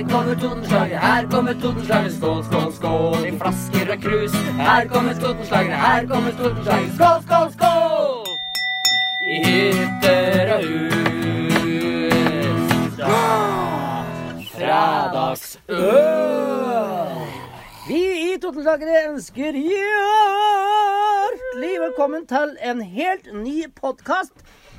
Her kommer Totenslagere, her kommer Totenslagere. Skål, skål, skål i flasker og krus. Her kommer Totenslagere, her kommer Totenslagere. Skål, skål, skål! I hytter og hus. Fredagsøl. Vi i Totenslagere ønsker hjertelig velkommen til en helt ny podkast.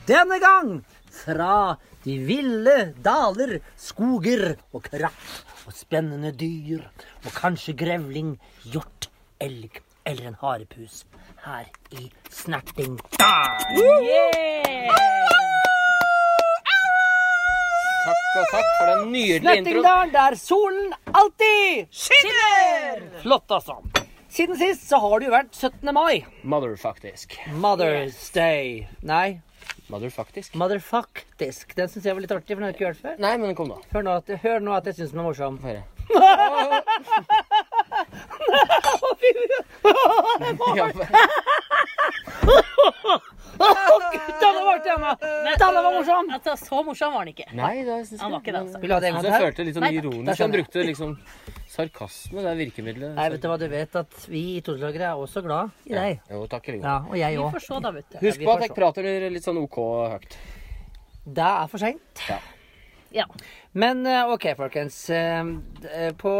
Denne gang fra de ville daler, skoger og kratt og spennende dyr. Og kanskje grevling, hjort, elg eller en harepus her i Snertingdal. Takk og takk for den nydelige introen. Snertingdal, der solen alltid skinner! Flott, altså. Siden sist så har det jo vært 17. mai. Mother, faktisk. Mother's Day. Nei, Mother, faktisk. Motherfucktisk. Den syns jeg var litt artig, for den har jeg ikke hørt før. Nei, men kom, da. Hør nå at, hør nå at jeg syns den er morsom. Få høre. Denne var artig, Anna! Denne var morsom! Altså, så morsom var den ikke. Nei, det synes jeg Han var ikke det, altså. Vil du ha det jeg til? følte litt sånn Nei, takk. Da ironisk. Han skjønner jeg. brukte liksom sarkasme, det er virkemidlet. Nei, vet du hva, du vet at vi i Todelagere er også glad i deg. Jo, takk i Ja, og jeg Vi òg. får se, da, vet du. Husk på at jeg prater litt sånn OK høyt. Det er for seint. Ja. Men eh, OK, folkens. Eh, eh, På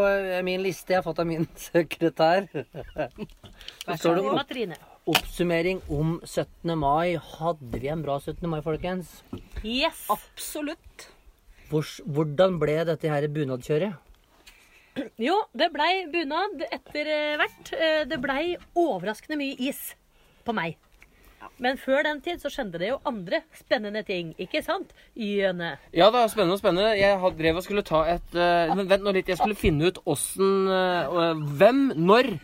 min liste jeg har fått av min sekretær, så står det Vær så opp, god, Trine. Oppsummering om 17. mai. Hadde vi en bra 17. mai, folkens? Yes. Absolutt. Hvordan ble dette her bunadkjøret? Jo, det blei bunad etter eh, hvert. Eh, Det blei overraskende mye is på meg. Men før den tid så skjedde det jo andre spennende ting, ikke sant? Jøne. Ja, er spennende og spennende. Jeg drev og skulle ta et uh, Men vent nå litt. Jeg skulle finne ut åssen uh, Hvem, når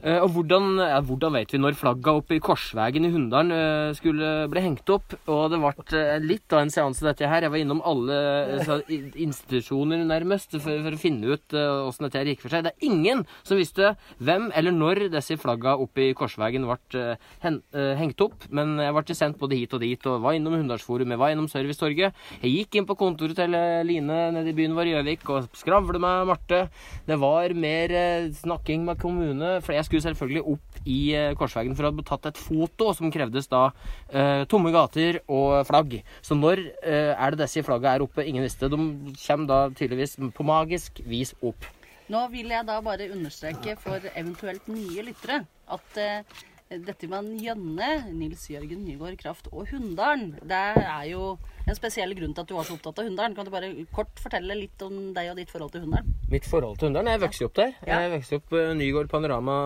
og hvordan, ja, hvordan vet vi når flagga oppe i Korsvegen i Hunndalen eh, skulle bli hengt opp? Og det ble eh, litt av en seanse, dette her. Jeg var innom alle eh, så, institusjoner nærmest for, for å finne ut eh, åssen dette gikk for seg. Det er ingen som visste hvem eller når disse flagga oppe i Korsvegen ble eh, hen, eh, hengt opp. Men jeg ble sendt både hit og dit, og var innom Hunndalsforum, jeg var innom Servicetorget. Jeg gikk inn på kontoret til eh, Line nede i byen vår Gjøvik og skravlet med Marte. Det var mer eh, snakking med kommune, for jeg skulle selvfølgelig opp i eh, Korsvegen for å ha tatt et foto som krevdes da eh, tomme gater og flagg. Så når eh, er det disse flagga er oppe? Ingen visste. De kommer da tydeligvis på magisk vis opp. Nå vil jeg da bare understreke for eventuelt nye lyttere at eh, dette med Njønne, Nils Jørgen Nygaard Kraft og Hunndalen, det er jo en spesiell grunn til at du var så opptatt av Hunndalen. Kan du bare kort fortelle litt om deg og ditt forhold til Hunndalen? Mitt forhold til Hunndalen Jeg vokste jo opp der. Jeg vokste opp uh, Nygård Panorama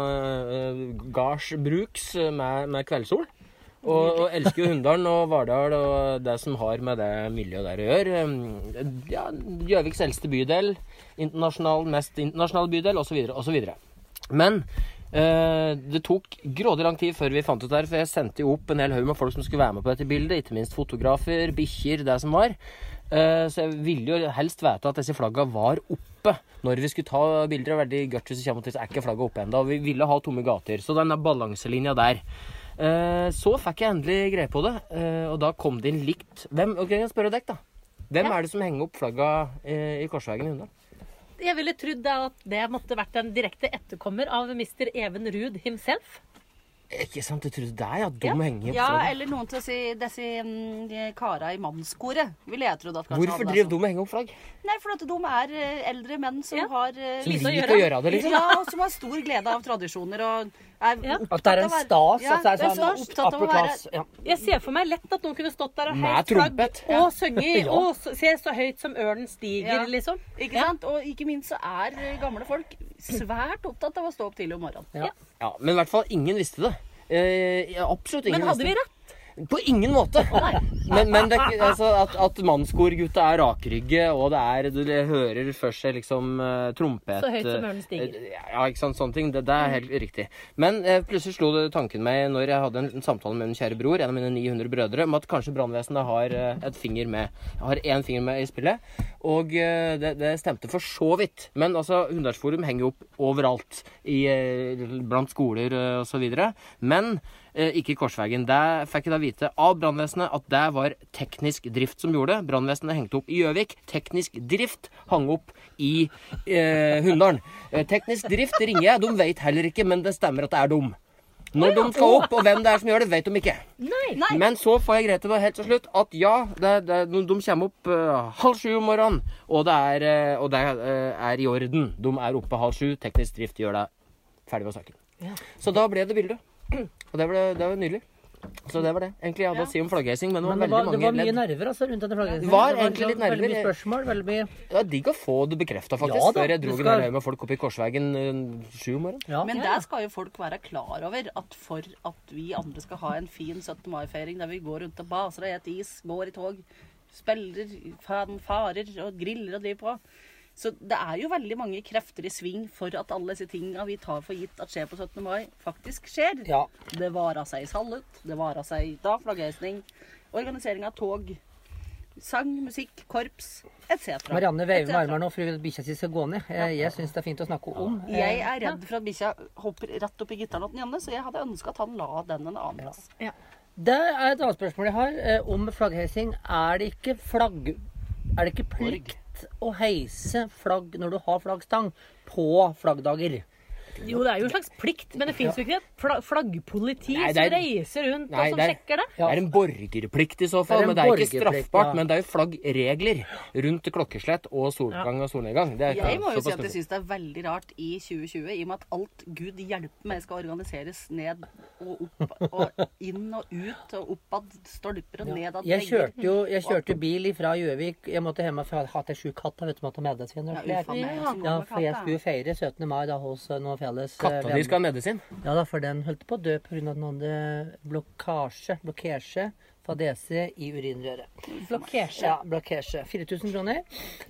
uh, gardsbruks uh, med, med kveldssol. Og, og elsker jo Hunndalen og Vardal og det som har med det miljøet der å gjøre. Ja, Gjøviks eldste bydel, internasjonal, mest internasjonal bydel, osv., osv. Men eh, det tok grådig lang tid før vi fant ut det her, for jeg sendte jo opp en hel haug med folk som skulle være med på dette bildet, ikke minst fotografer, bikkjer, det som var. Eh, så jeg ville jo helst vite at disse flagga var oppe når vi skulle ta bilder. Og veldig det kommer til så er ikke flagga oppe ennå. Vi ville ha tomme gater. Så den balanselinja der. Eh, så fikk jeg endelig greie på det, eh, og da kom det inn likt Hvem, ok, jeg spørre deg, da. Hvem Ja. er det som henger opp flagga eh, i Korsvegen i Hunndal? Jeg ville trodd at det måtte vært en direkte etterkommer av Mr. Even Ruud himself. Ikke sant, du trodde det, ja. Dum Ja. henger Ja, eller noen til å si disse mm, kara i mannskoret, ville jeg trodd at kanskje Hvorfor driver sånn. de og henger opp flagg? Nei, for at de er eh, eldre menn som Ja. har uh, Som liker å gjøre. å gjøre det, liksom? Ja, og som har stor glede av tradisjoner og er Ja. opptatt At det er en å stas? Ja, at det er sånn. Opptatt av å være? Ja. Jeg ser for meg lett at noen kunne stått der og Med heist flagg ja. og sunget Ja. og se så høyt som ørnen stiger, Ja. liksom. Ikke Ja. sant? Og ikke minst så er eh, gamle folk svært opptatt av å stå opp tidlig om morgenen. Ja. Ja, men i hvert fall ingen visste det. Eh, absolutt ingen Men hadde vi visste vi rett? På ingen måte. Men, men det, altså, at, at mannskorgutta er rakrygge, og det er Du hører først liksom eh, trompet Så høyt som eh, ørnen stiger. Ja, ikke sant. Sånne ting. Det, det er helt riktig. Men eh, plutselig slo det tanken meg når jeg hadde en, en samtale med min kjære bror, en av mine 900 brødre, om at kanskje brannvesenet har eh, et finger med. Jeg har én finger med i spillet. Og eh, det, det stemte for så vidt. Men altså, Hunndalsforum henger jo opp overalt. I, eh, blant skoler eh, og så videre. Men eh, ikke i Korsvegen. Der fikk jeg da vite av brannvesenet at det var teknisk drift som gjorde det. Brannvesenet hengte opp i Gjøvik. Teknisk drift hang opp i eh, Hunndalen. Eh, teknisk drift ringer jeg. De vet heller ikke, men det stemmer at det er dem. Når de skal opp, og hvem det er som gjør det, vet de ikke. Nei. Men så får jeg greie til det helt til slutt at ja, det, det, de, de kommer opp uh, halv sju om morgenen, og det, er, uh, og det uh, er i orden. De er oppe halv sju. Teknisk drift gjør det ferdig med saken. Ja. Så da ble det bilde. Og det, ble, det var nydelig. Så det var det. Egentlig jeg hadde å si om flaggheising, men det var Men det veldig var, det var mye ledd. nerver altså, rundt denne flagget. Det var egentlig litt nerver. Veldig mye spørsmål. Veldig mye Det var digg å få det bekrefta, faktisk. Ja da, før jeg dro skal- hel med folk opp i Korsvegen eh, sju om morgenen. ja. Men der skal jo folk være klar over at for at vi andre skal ha en fin 17. mai-feiring der vi går rundt og baser og spiser is, går i tog, spiller fanfarer og griller og driver på Så det er jo veldig mange krefter i sving for at alle disse tinga vi tar for gitt at skjer på 17. mai, faktisk skjer. ja. Det vara seg i salut, det vara seg da flaggheisning, organisering av tog, sang, musikk, korps etc. Marianne veiver med armene nå for bikkja si skal gå ned. Jeg, jeg syns det er fint å snakke om. Jeg er redd for at bikkja hopper rett opp i gitarlåten Janne, så jeg hadde ønska at han la den en annen plass. Det er et annet spørsmål jeg har eh, om flaggheising. Er det ikke flagg... Er det ikke plikt å heise flagg når du har flaggstang på flaggdager? Jo, det er jo en slags plikt, men det fins jo ikke et fla flaggpoliti Nei, er- som reiser rundt Nei, og som det er- sjekker det. Det er en borgerplikt i så fall, Det men det er ikke straffbart. ja. Men det er jo flaggregler rundt klokkeslett og solgang og solnedgang. Det er Jeg må jo si at jeg syns det er veldig rart i 2020, i og med at alt Gud hjelpe meg skal organiseres ned og opp og inn og ut og oppad stolper og nedad Jeg kjørte jo jeg kjørte bil fra Gjøvik. Jeg måtte hjem for jeg hadde sjuk katt. Vet du, måtte ha medisin og Ja, Ja. Ja, for jeg skulle feire 17. mai da hos noen felles eh, Katta di skal ha medisin. Ja da, for den holdt på å dø pga. at den hadde blokkasje, blokkesje, fadese i urinrøret. Blokkesje? Ja, blokkesje. 4000 kroner.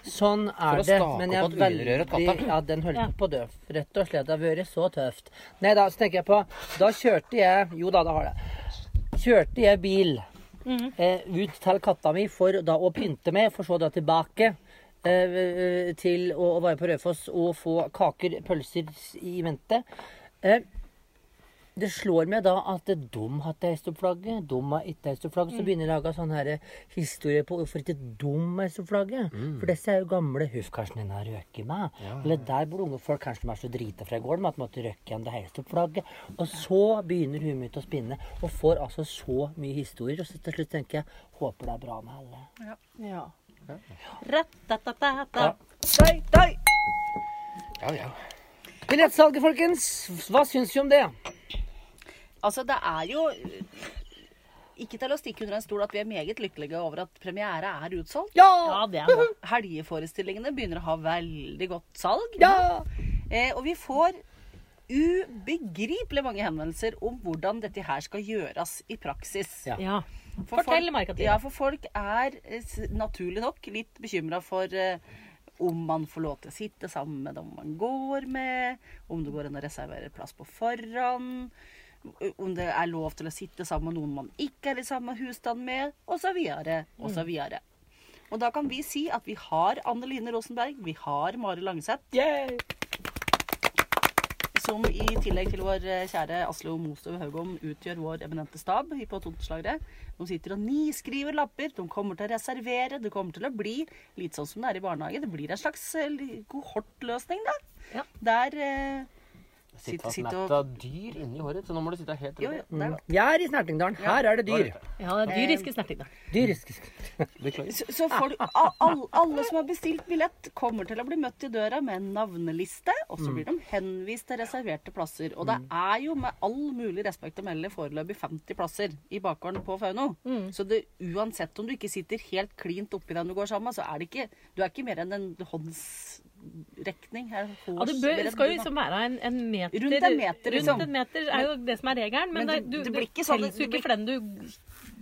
Sånn er det. For Men jeg opp er at urinrøret veldig katta. Ja, den holdt Ja. på å dø. Rett og slett. Det har vært så tøft. Nei da, så tenker jeg på Da kjørte jeg Jo da, da har det. Kjørte jeg bil eh, ut til katta mi for da å pynte meg, for så da tilbake. Eh, til å, være på Rødfoss og få kaker, pølser i vente. Eh, det slår meg da at de har heist opp flagget, de har ikke heist opp flagget. Så begynner jeg å lage sånn her historie på hvorfor ikke de heist opp flagget. For disse er jo gamle. Huff, kanskje den har røket meg. Eller der bor unge folk kanskje de er så drita fra i går de at de måtte røkke igjen det heist opp flagget. Og så begynner huet mitt å spinne, og får altså så mye historier. Og så til slutt tenker jeg håper det er bra med alle. Ja. Ja. Dei, dei. Ja, ja. Billettsalget, folkens. Hva syns vi om det? Altså, det er jo eh, ikke til å stikke under en stol at vi er meget lykkelige over at premiere er utsolgt. Ja! Ja, det er det. Helgeforestillingene begynner å ha veldig godt salg. Ja! Eh, og vi får ubegripelig mange henvendelser om hvordan dette her skal gjøres i praksis. Ja. Ja. For Fortell, folk- Ja, for folk er eh, naturlig nok litt bekymra for eh, om man får lov til å sitte sammen med dem man går med, om det går an å reservere plass på forhånd, om det er lov til å sitte sammen med noen man ikke er i samme husstand med, osv., osv. Og da kan vi si at vi har Anne Line Rosenberg, vi har Mari Langseth, Yay! Som i tillegg til vår eh, kjære Aslo Mostøv Haugom utgjør vår eminente stab på Tomteslagere. De sitter og niskriver lapper, de kommer til å reservere. Det kommer til å bli litt sånn som det er i barnehage. Det blir en slags eh, kohortløsning, da. Ja. Der eh, Sitte og- metta dyr inni håret, så nå må du sitte helt rolig. Vi er i Snertingdalen. Her er det dyr. Ja, det er dyriske Snertingdalen. Dyriske Snertingdalen. Beklager. Så, så folk, a- all, alle som har bestilt billett, kommer til å bli møtt i døra med en navneliste, og så blir de henvist til reserverte plasser. Og det er jo med all mulig respekt å melde foreløpig 50 plasser i bakgården på Fauno. Så det, uansett om du ikke sitter helt klint oppi den du går sammen med, så er det ikke Du er ikke mer enn en håndsrekning. her, Ja, det bør, skal jo liksom være en, en meter Rundt en meter, liksom. Rundt en meter er jo det som er regelen. Men, Men det- det, du, det det, blir ikke sånn- jo det blir- ikke for den du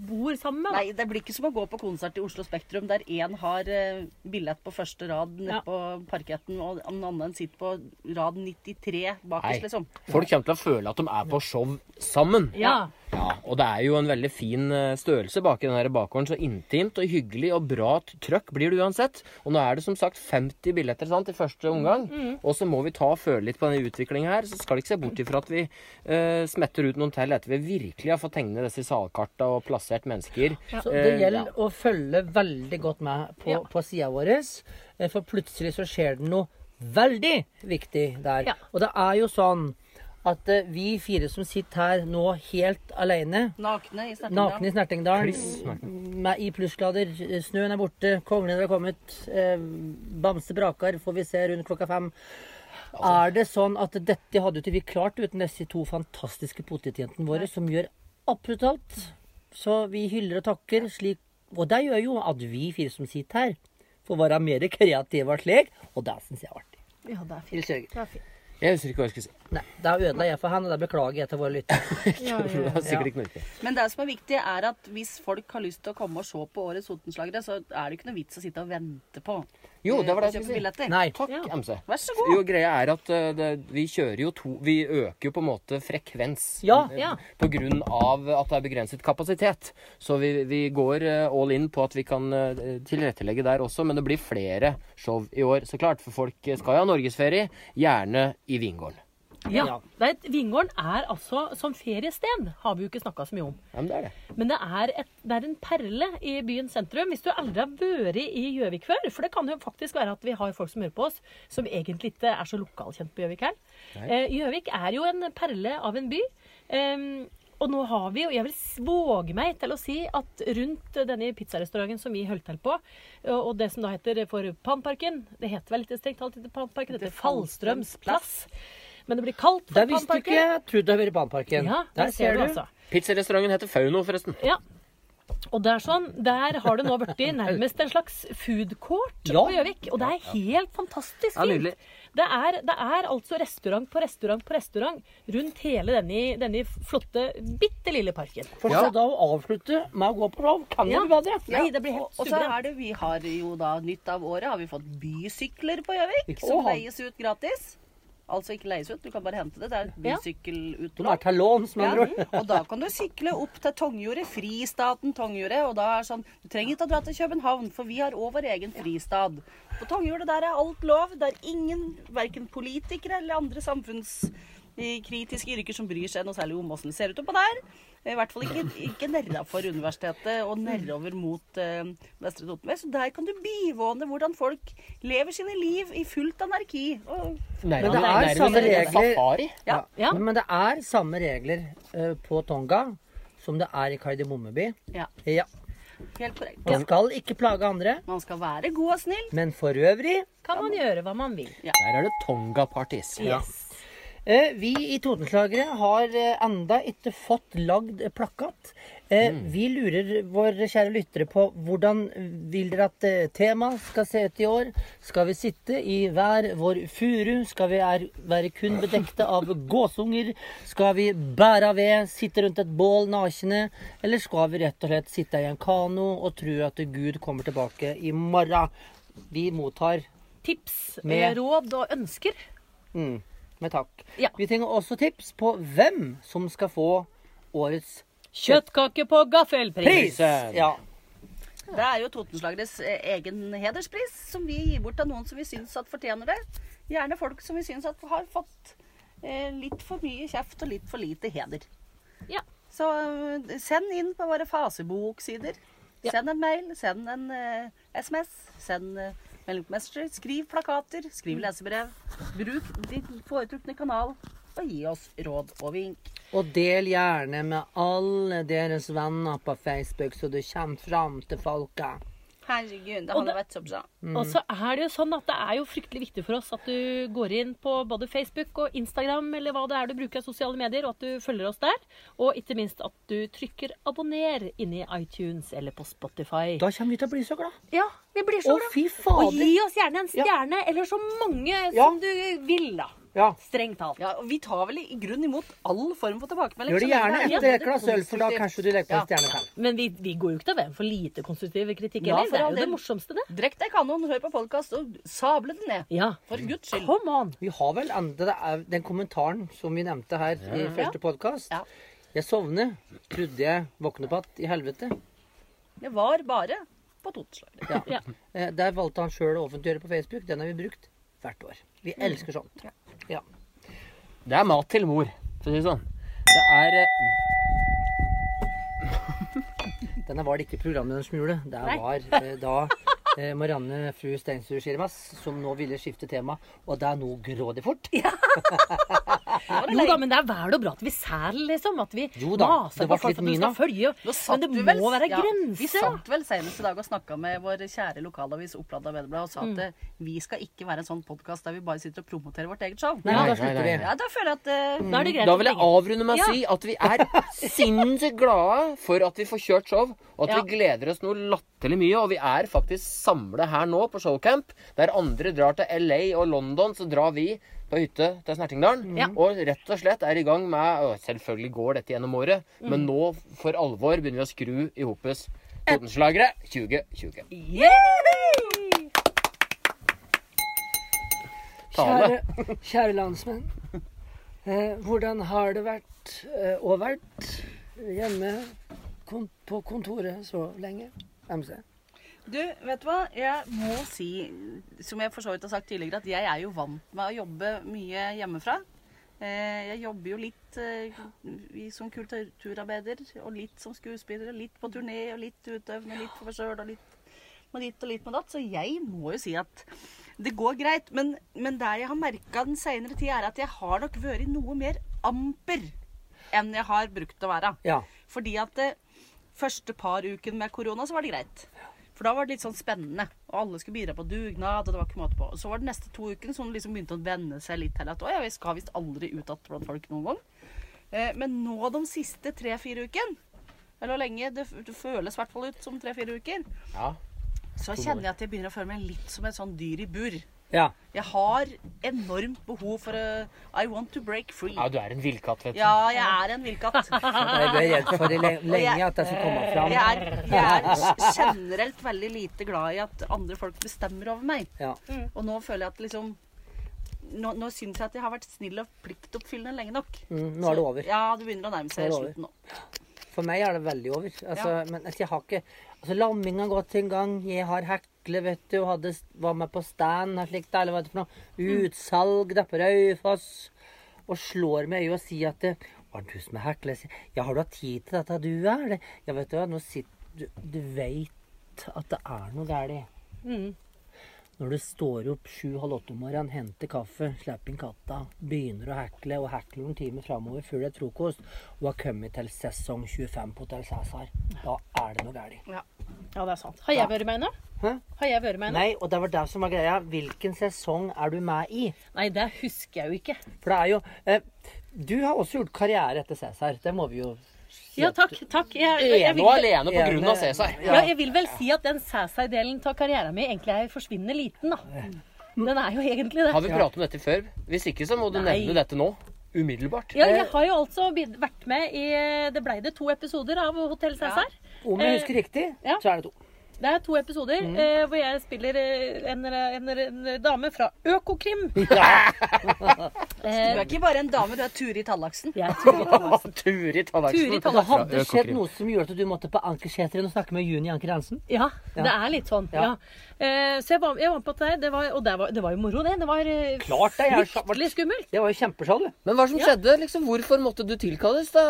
bor sammen med. Nei, det blir ikke som å gå på konsert i Oslo Spektrum der én har uh, billett på første rad nede Ja. på parketten, og den andre sitter på rad 93 Nei. bakerst, liksom. Folk kommer til å føle at de er på show sammen. Ja. Ja, og det er jo en veldig fin eh, størrelse bak i den her bakgården. Så intimt og hyggelig og bra trøkk blir det uansett. Og nå er det som sagt 50 billetter sant, i første omgang. Og så må vi ta og føle litt på denne utviklinga her. Så skal det ikke se bort ifra at vi eh, smetter ut noen til etter vi virkelig har fått tegne disse salkarta og plassert mennesker. Så det Eh, gjelder å følge veldig godt med på, Ja. på sida vår, for plutselig så skjer det noe veldig viktig der. Ja. Og det er jo sånn at eh, vi fire som sitter her nå helt alene, Nakne i Snertingdal. i Snertingdalen, med i plussgrader, snøen er borte, konglene har kommet, eh, bamse braker, får vi se rundt klokka fem. Er det sånn at dette hadde ikke vi klart uten disse to fantastiske potetjentene våre, som gjør absolutt alt? Så vi hyller og takker slik Og det gjør jo at vi fire som sitter her, får være mer kreative og slik, og det syns jeg er artig. Ja, det er fint. Det er fint. Jeg husker ikke hva jeg skulle si. Nei, da ødela jeg for han, og det beklager jeg til våre lyttere. Ja, ja, viktig. Men det som er viktig, er at hvis folk har lyst til å komme og se på årets Totenslagere, så er det ikke noe vits å sitte og vente på Jo, det var det jeg skulle si. Nei. Takk, Ja. MC. Vær så god. Jo, greia er at eh, det, vi kjører jo to Vi øker jo på en måte frekvens. Ja. eh, Ja. På grunn av at det er begrenset kapasitet. Så vi, vi går eh, all in på at vi kan tilrettelegge der også. Men det blir flere show i år, så klart. For folk skal jo ha norgesferie. Gjerne i vingården. Ja. Ja. Er Vingården er altså som feriested, har vi jo ikke snakka så mye om. Ja, men det er det. Men det er, et, det er en perle i byens sentrum. Hvis du aldri har vært i Gjøvik før, for det kan jo faktisk være at vi har folk som hører på oss, som egentlig ikke er så lokalkjent på Gjøvik her. Eh, Gjøvik er jo en perle av en by. Eh, og nå har vi, og jeg vil våge meg til å si at rundt denne pizzarestauranten som vi holdt til på, og og det som da heter for Panparken Det heter vel litt strengt talt ikke Panparken, det heter Fallstrøms plass. Men det blir kaldt for Det visste ikke jeg. Trodde det hadde vært Baneparken. Ja, Der ser du. altså. Pizzarestauranten heter Fauno, forresten. Ja. Og det er sånn, Der har det nå blitt nærmest en slags food court Ja. på Gjøvik. Og det er helt fantastisk fint. Ja, det, er, det er altså restaurant på restaurant på restaurant rundt hele denne, denne flotte, bitte lille parken. For Ja. så da å avslutte med å gå på show, kan Ja. det bli bedre? Nei, det blir Og, helt og så er det, vi har jo da nytt av året, har vi fått bysykler på Gjøvik, som leies ut gratis. Altså ikke leies ut, du kan bare hente det. Det er et Ja. Er låns, med andre ord. og da kan du sykle opp til Tongjordet, fristaten Tongjordet. Og da er sånn Du trenger ikke å dra til København, for vi har òg vår egen fristad. På Tongjordet der er alt lov. Det er ingen, verken politikere eller andre samfunnskritiske yrker som bryr seg noe særlig om åssen det ser ut oppå der. I hvert fall ikke, ikke nedafor universitetet og nedover mot uh, Vestre Totenvei. Så der kan du bivåne hvordan folk lever sine liv i fullt anarki. Og Men det er samme er regler. Ja. Ja. Men det er samme regler uh, på Tonga som det er i Kardemommeby. ja, Ja. helt korrekt. Man skal ikke plage andre, Man skal være god og snill. men for øvrig Kan man gjøre hva man vil. Der er det Tonga-parties. Yes. Eh, Vi i Totenslagere har eh, enda ikke fått lagd plakat. Eh, Vi lurer våre kjære lyttere på hvordan vil dere at temaet skal se ut i år? Skal vi sitte i hver vår furu? Skal vi er, være kun bedekte av gåsunger? Skal vi bære ved, sitte rundt et bål nakne? Eller skal vi rett og slett sitte i en kano og tro at Gud kommer tilbake i morgen? Vi mottar Tips, Med- råd og ønsker. Mm, med takk. Ja. Vi trenger også tips på hvem som skal få årets Kjøttkake på gaffelpris. Ja. Det er jo Totenslageres eh, egen hederspris, som vi gir bort til noen som vi syns at fortjener det. Gjerne folk som vi syns at har fått eh, litt for mye kjeft og litt for lite heder. Ja. Så eh, send inn på våre faseboksider. Ja. Send en mail, send en eh, SMS, send uh, Messenger, skriv plakater, skriv lesebrev. Bruk din foretrukne kanal, og gi oss råd og vink. Og del gjerne med alle deres venner på Facebook, så du kommer fram til folka. Herregud, det hadde det- vært så bra. Og så er det jo sånn at det er jo fryktelig viktig for oss at du går inn på både Facebook og Instagram eller hva det er du bruker av sosiale medier, og at du følger oss der. Og ikke minst at du trykker abonner inni iTunes eller på Spotify. Da kommer vi til å bli så glad. Ja, vi blir så glad. fy Og gi oss gjerne en Ja. stjerne, eller så mange Ja. som du vil, da. Ja. Strengt talt. Ja, og Vi tar vel i grunn imot all form for tilbakemelding. Gjør det gjerne er etter et både glass øl, for da kanskje du legger på en stjerne til. Men vi, vi går jo ikke til veien for lite konstruktiv kritikk Ja, heller. det er jo det morsomste, det. Drekk deg kanon, hør på podkast og sable det ned. Ja. For guds skyld. Come on. Vi har vel enda den kommentaren som vi nevnte her i første podkast. Ja. Jeg sovner. Trodde jeg våkne på att i helvete. Det var bare på toteslag. Ja. Ja. Eh, Der valgte han sjøl å offentliggjøre på Facebook. Den har vi brukt hvert år. Vi elsker sånt. Ja. Det er mat til mor, for å si det sånn. Det er eh, Denne var det ikke programmet smule. Det Nei. var eh, da Marianne fru Steinsrud Skirmas som nå ville skifte tema, og det er noe grådig fort. Jo da, men det er vel og bra at vi sæler, liksom. At vi Jo da, maser på folk at de skal følge. Men det må vel- være ja, Vi grenser. Vi satt vel senest i dag og snakka med vår kjære lokalavis Oppland Arbeiderblad og sa at eh, vi skal ikke være en sånn podkast der vi bare sitter og promoterer vårt eget show. Nei, Nei, da slutter vi. Ja, da føler jeg at mm. Da er det greit. Da vil jeg avrunde med å Ja. si at vi er sinnssykt glade for at vi får kjørt show, og at Ja. vi gleder oss noe latterlig mye. Og vi er faktisk samla her nå på showcamp. Der andre drar til LA og London, så drar vi på hytte til Snertingdalen. Ja. Og rett og slett er i gang med å, Selvfølgelig går dette gjennom året, men nå for alvor begynner vi å skru i hopes Totenslagere 2020. Yeah! Kjære, kjære landsmenn. Eh, hvordan har det vært eh, og vært hjemme på kontoret så lenge? MC. Du, vet du hva? Jeg må si, som jeg for så vidt har sagt tidligere, at jeg er jo vant med å jobbe mye hjemmefra. Eh, Jeg jobber jo litt eh, som kulturarbeider, og litt som skuespiller, og litt på turné, og litt utøvende, litt for meg sjøl, og litt med ditt og litt med datt. Så jeg må jo si at det går greit. Men, men det jeg har merka den seinere tid, er at jeg har nok vært noe mer amper enn jeg har brukt å være. Ja. Fordi at det første par uken med korona, så var det greit. For da var det litt sånn spennende. Og alle skulle bidra på dugnad. og det var ikke måte på. Og så var det neste to ukene som liksom begynte å venne seg litt til at å, ja, vi skal visst aldri ut igjen blant folk noen gang. Eh, men nå de siste tre-fire ukene, eller hvor lenge det, det føles i hvert fall ut som tre-fire uker, Ja. så kjenner jeg at jeg begynner å føle meg litt som et sånn dyr i bur. Ja. Jeg har enormt behov for uh, I want to break free. ja, du er en villkatt, vet du. Ja, jeg er en villkatt. Jeg ble redd for det lenge at det skulle komme fram. Jeg er, jeg er generelt veldig lite glad i at andre folk bestemmer over meg. Ja. Og nå føler jeg at liksom Nå, nå syns jeg at jeg har vært snill og pliktoppfyllende lenge nok. Mm, nå er det over. Ja, det begynner å nærme er seg slutten nå. For meg er det veldig over. Altså, Men altså, jeg har ikke altså, Lamminga har gått en gang. Jeg har hekle, vet du, og hadde, var med på stand og slikt, eller hva det for noe. Utsalg der på Raufoss. Og slår meg i øyet og sier at det, Var du som er hekler? Ja, har du hatt tid til dette? Du er det. Ja, vet du hva, nå sitter du Du veit at det er noe galt. Mm. Når du står opp sju-halv åtte om morgenen, henter kaffe, slipper inn katta, begynner å hekle og hekler noen timer framover før det er frokost, og har kommet til sesong 25 på Hotell Cæsar, da er det noe galt. Ja, det er sant. Har jeg vært med nå? Hæ? Har jeg vært med nå? Nei, og det var det som var greia. Hvilken sesong er du med i? Nei, det husker jeg jo ikke. For det er jo eh, Du har også gjort karriere etter Cæsar. Det må vi jo si Ja, takk. takk. Jeg, jeg, jeg, Ene og alene på grunn av Cæsar. ja, jeg vil vel si at den Cæsar-delen av karrieren min egentlig er forsvinnende liten, da. Den er jo egentlig det. Har vi pratet om dette før? Hvis ikke, så må du Nei. nevne dette nå. Umiddelbart. Ja, jeg har jo altså vært med i Det blei det to episoder av Hotell Cæsar. Om jeg husker riktig, ja. så er det to. Det er to episoder eh, hvor jeg spiller eh, en, en, en dame fra Økokrim. Du er ikke bare en dame, du er Turid Tallaksen. Jeg er Turi Tallaksen. Turi Tallaksen. Det hadde skjedd noe som gjorde at du måtte på Ankerseteren og snakke med Juni Anker Hansen. Ja, Ja. det er litt sånn. Ja. Ja. Eh, så jeg var, jeg var på det, det var, og det var, det var jo moro, det. Det var eh, Klart det, jeg fryktelig skummelt. Det var jo kjempesjalu. Men hva som skjedde? liksom? Hvorfor måtte du tilkalles, da,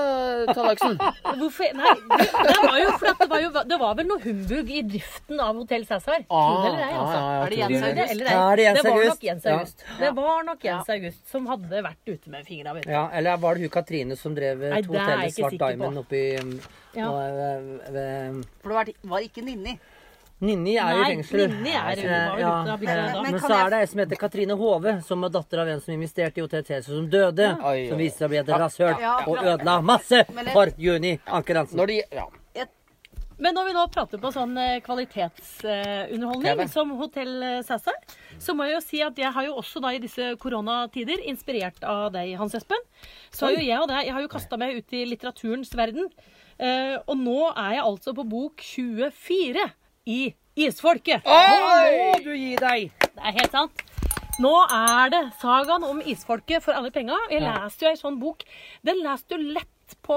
Tallaksen? Hvorfor? Nei, det, det var jo at det var, jo, det var vel noe humbug i driften av Hotell Cæsar. Tro det eller ei, altså. Er det Jens August? eller Ja, er det. Jens Det var August? nok Jens Ja. August. Det var nok Jens August som hadde vært ute med fingra. vet du. Ja, eller var det hun Katrine som drev hoteller ikke Svart. Diamond oppi um, Ja. og, ved, ved, For det var, var ikke Ninni. Ninni er jo i Nei, fengsel. Ninni er i ute ja, bygda eh. Men så er det ei som heter Katrine Hove, som er datter av en som investerte i Hotell som døde. Oi, Som oi. viste seg å bli et rasshøl Ja. og ødela masse for Juni Ankerhansen. Når de, ja. Men når vi nå prater på sånn eh, kvalitetsunderholdning uh, som Hotell eh, Cæsar, så må jeg jo si at jeg har jo også da i disse koronatider, inspirert av deg, Hans Espen, så har jo jeg og deg Jeg har jo kasta meg ut i litteraturens verden. Uh, og nå er jeg altså på bok 24 i Isfolket. Nå må du gi deg! Det er helt sant. Nå er det sagaen om isfolket for alle penga. Jeg Ja. leste jo ei sånn bok. Den leste du lett på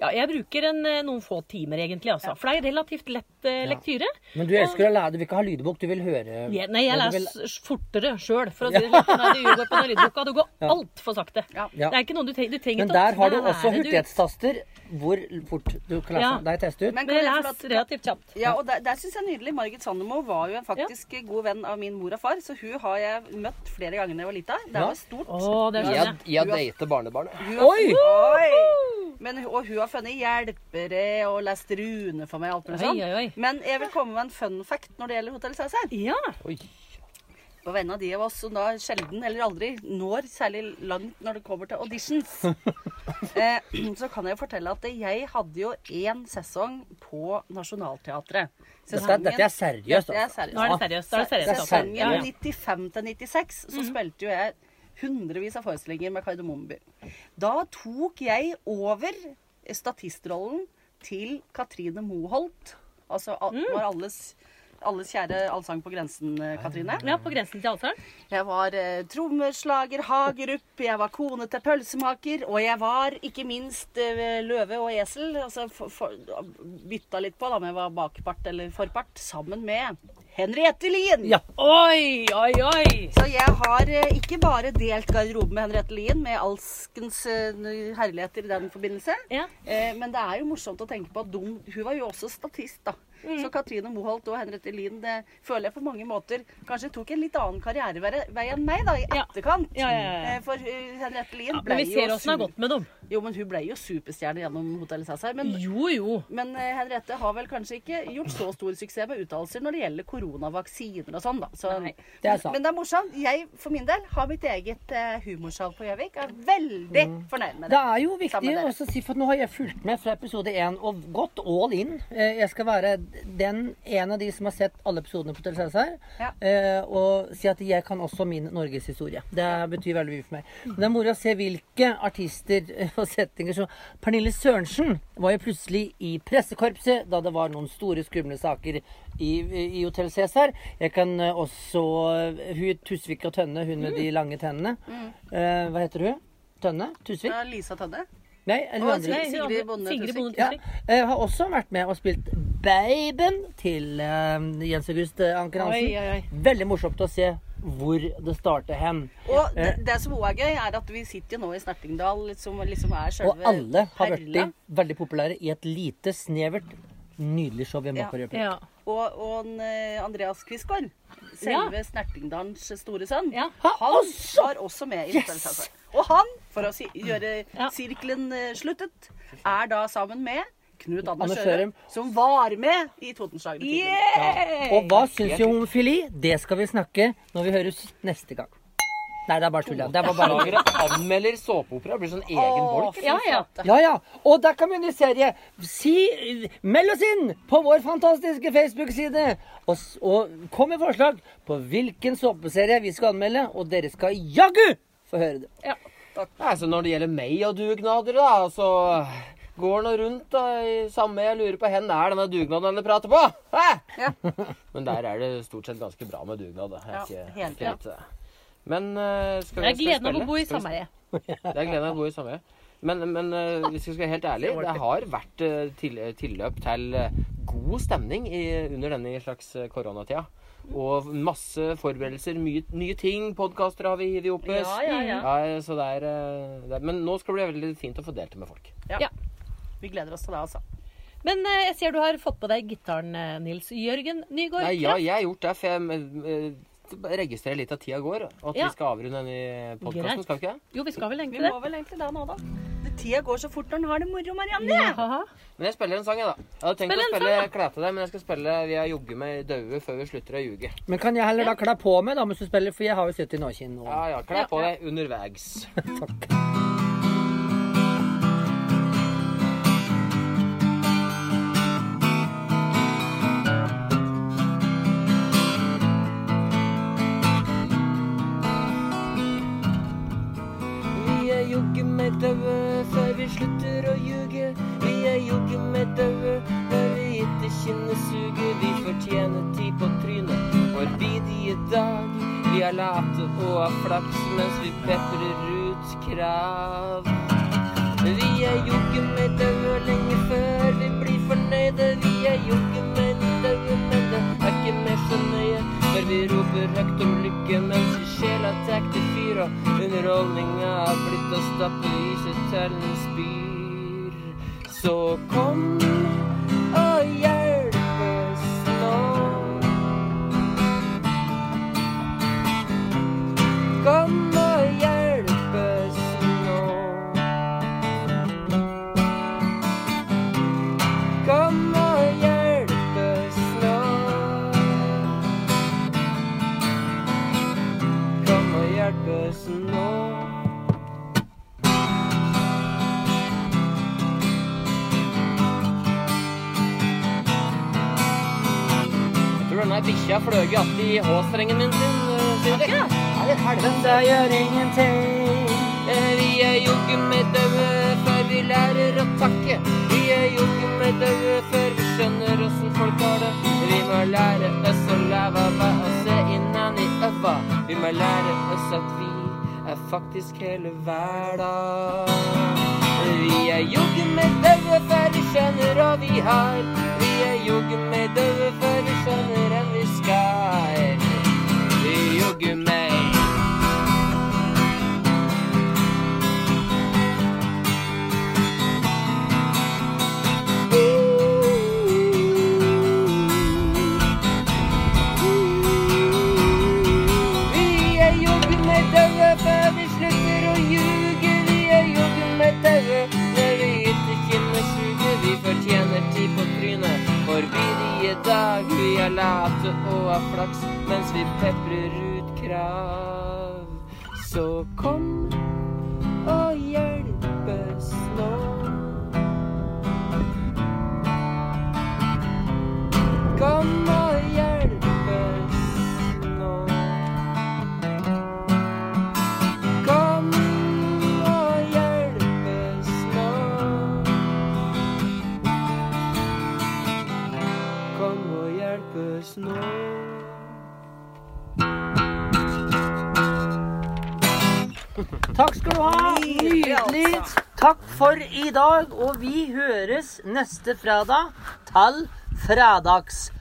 Ja, jeg bruker en, eh, noen få timer, egentlig, altså. For det er relativt lett eh, lektyre. Men du elsker å lære, du vil ikke ha lydbok, du vil høre Ja, nei, jeg Ja, leser vil... fortere sjøl, for å si det slik. Nei, det går på den lydboka. Det går altfor sakte. Ja. Ja. Det er ikke noe du, du trenger Men der har du også du- hurtighetstaster hvor fort du kan lese Ja. deg teste ut. Men Men les relativt kjapt. Ja, og der, der syns jeg nydelig. Margit Sandemo var jo en faktisk god venn av min mor og far, så hun har jeg møtt flere ganger da jeg var lita. Det var stort. Å, det Jeg, jeg. dater barnebarnet. Oi! Oi! Men, og hun har funnet hjelpere og lest rune for meg. alt mulig sånn. Men jeg vil komme med en fun fact når det gjelder Hotell Cæsar. Ja. Oi. På vegne av de av oss som da sjelden eller aldri når særlig langt når det kommer til auditions, eh, så kan jeg jo fortelle at jeg hadde jo én sesong på Nationaltheatret. Dette, dette er seriøst, Dette er altså. seriøst. Nå er det seriøst. Da er det seriøst. altså. Sesongen Ja, ja. 95 til 96 så spilte jo jeg hundrevis av forestillinger med Kardemommeby. Da tok jeg over statistrollen til Katrine Moholt. Altså al- var alles, alles kjære Allsang på grensen, eh, Katrine. ja, på grensen til allsang. Jeg var eh, trommeslager, Hagerup, jeg var kone til pølsemaker, og jeg var ikke minst eh, løve og esel. Altså for, for, bytta litt på da, om jeg var bakpart eller forpart, sammen med Henriette Lien. Ja. Oi, oi, oi! Så jeg har eh, ikke bare delt garderobe med Henriette Lien, med alskens eh, herligheter i den forbindelse. Ja. Eh, men det er jo morsomt å tenke på at de, hun var jo også statist, da. Så Katrine Moholt og Henriette Lien det føler jeg på mange måter kanskje tok en litt annen karrierevei enn meg, da, i etterkant. Ja, ja, ja. Eh, For eh, Henriette Lien ble Men vi ser åssen det har gått med dem. Jo, men hun ble jo superstjerne gjennom Hotell Cæsar. Men, Jo, jo. men eh, Henriette har vel kanskje ikke gjort så stor suksess med uttalelser når det gjelder koronavaksiner og sånn, da. Så, Nei. Det er sant. Men det er morsomt. Jeg for min del har mitt eget uh, humorshow på Gjøvik. Er veldig fornøyd med Det det. er jo viktig å si, for nå har jeg fulgt med fra episode én og gått all in. Eh, Jeg skal være den en av de som har sett alle episodene på Hotel Cæsar. Ja. eh, Og si at jeg kan også min norgeshistorie. Det betyr veldig mye for meg. Men det er moro å se hvilke artister eh, og settinger som Pernille Sørensen var jo plutselig i pressekorpset da det var noen store, skumle saker i, i Hotell Cæsar. Jeg kan eh, også Hun Tusvik og Tønne, hun med de lange tennene. Eh, hva heter hun? Tønne? Tusvik? Ja, Lisa Tønne. Nei, eller Og Sigrid Sigrid Bonde Tusvik. Ja, eh, har også vært med og spilt Baben til eh, Jens August eh, Anker Hansen. Oi, oi, oi. Veldig morsomt å se hvor det starter hen. Og det, det som også er gøy, er at vi sitter jo nå i Snertingdal, som liksom er Og alle har blitt veldig populære i et lite, snevert, nydelig show vi Ja. Makkvarøyet. Ja. Og, og en, eh, Andreas Quisgaard, selve Snertingdalens store sønn, Ja. han også! var også med i Yes! Og han, for å si, gjøre Ja. sirkelen eh, sluttet, er da sammen med Knut Anders Sjørum. som var med i Totenslagen. Yeah! Ja. Og hva syns vi om homofili? Det skal vi snakke når vi høres neste gang. Nei, det er bare tull. Det var bare Lagere anmelder såpeopera. Blir sånn egen bolk. Ja, ja. Ja, ja. Og der kan vi begynne serie. Si, meld oss inn på vår fantastiske Facebook-side. Og, og kom med forslag på hvilken såpeserie vi skal anmelde. Og dere skal jaggu få høre det. ja. Nei, så når det gjelder meg og dugnader, da, så går nå rundt da, i samme Jeg lurer på hvor er denne dugnaden dere prater på? Ja. Men der er det stort sett ganske bra med dugnad. da. Jeg Ja, ikke, helt ikke litt, eh. Men uh, skal vi, Det er skal vi gleden av å bo i sameie. Det er gleden av å bo i sameie. Men, men uh, hvis vi skal være helt ærlig, det har vært uh, til, tilløp til god stemning i, under denne slags koronatida. Og masse forberedelser, mye nye ting. Podkaster har vi hivet opp. Ja, ja, ja. Ja, så det er, det er, men nå skal det bli veldig fint å få delt det med folk. Vi gleder oss til det, altså. Men eh, jeg ser du har fått på deg gitaren, eh, Nils Jørgen Nygaard. Nei, ja, jeg har gjort det, for jeg eh, registrerer litt at tida går. Og at Ja. vi skal avrunde denne podkasten, skal vi ikke det? Jo, vi skal vel egentlig det. Vi må vel egentlig det nå, da. Det Tida går så fort når en har det moro, Marianne. Ja. Men jeg spiller en sang, jeg, da. Jeg hadde tenkt å spille Klæ til deg, men jeg skal spille Vi har jogget med daue før vi slutter å ljuge. Men kan jeg heller da kle på meg da mens du spiller, for jeg har jo sittet i Nåkinn nå. Ja, ja. Klæ på deg underveis. Takk. Jogge daue før vi slutter å ljuge. Vi er jogge med daue når vi ikke kjenner suget. Vi fortjener tid på trynet vår bidige dag. Vi er late og har flaks mens vi peprer ut krav. Vi er jogge med daue lenge før vi blir fornøyde. Vi er jogge med daue, men det er ikke mer så nøye. Når vi roper høyt om lykke mens vi sjela tar til fyr, og underholdninga har blitt å stappe i seg til en. Så kom Jeg bikkja fløy att i H-strengen min sin. Det er helvete. Det gjør ingenting. Eh, Vi er jogge med daue før vi lærer å takke. Vi er jogge med daue før vi skjønner åssen folk har det. Vi må lære oss å leve ved å se innan i øva. Vi må lære oss at vi er faktisk hele hverdag. Vi er jogge med daue før vi skjønner hva vi har. Vi er jogge med daue før vi skjønner enn vi skal. Vi jogge forbidige dag. Vi er late og har flaks mens vi peprer ut krav. Så kom Takk skal du ha. Nydelig. Takk for i dag, og vi høres neste fredag til fredagsøl.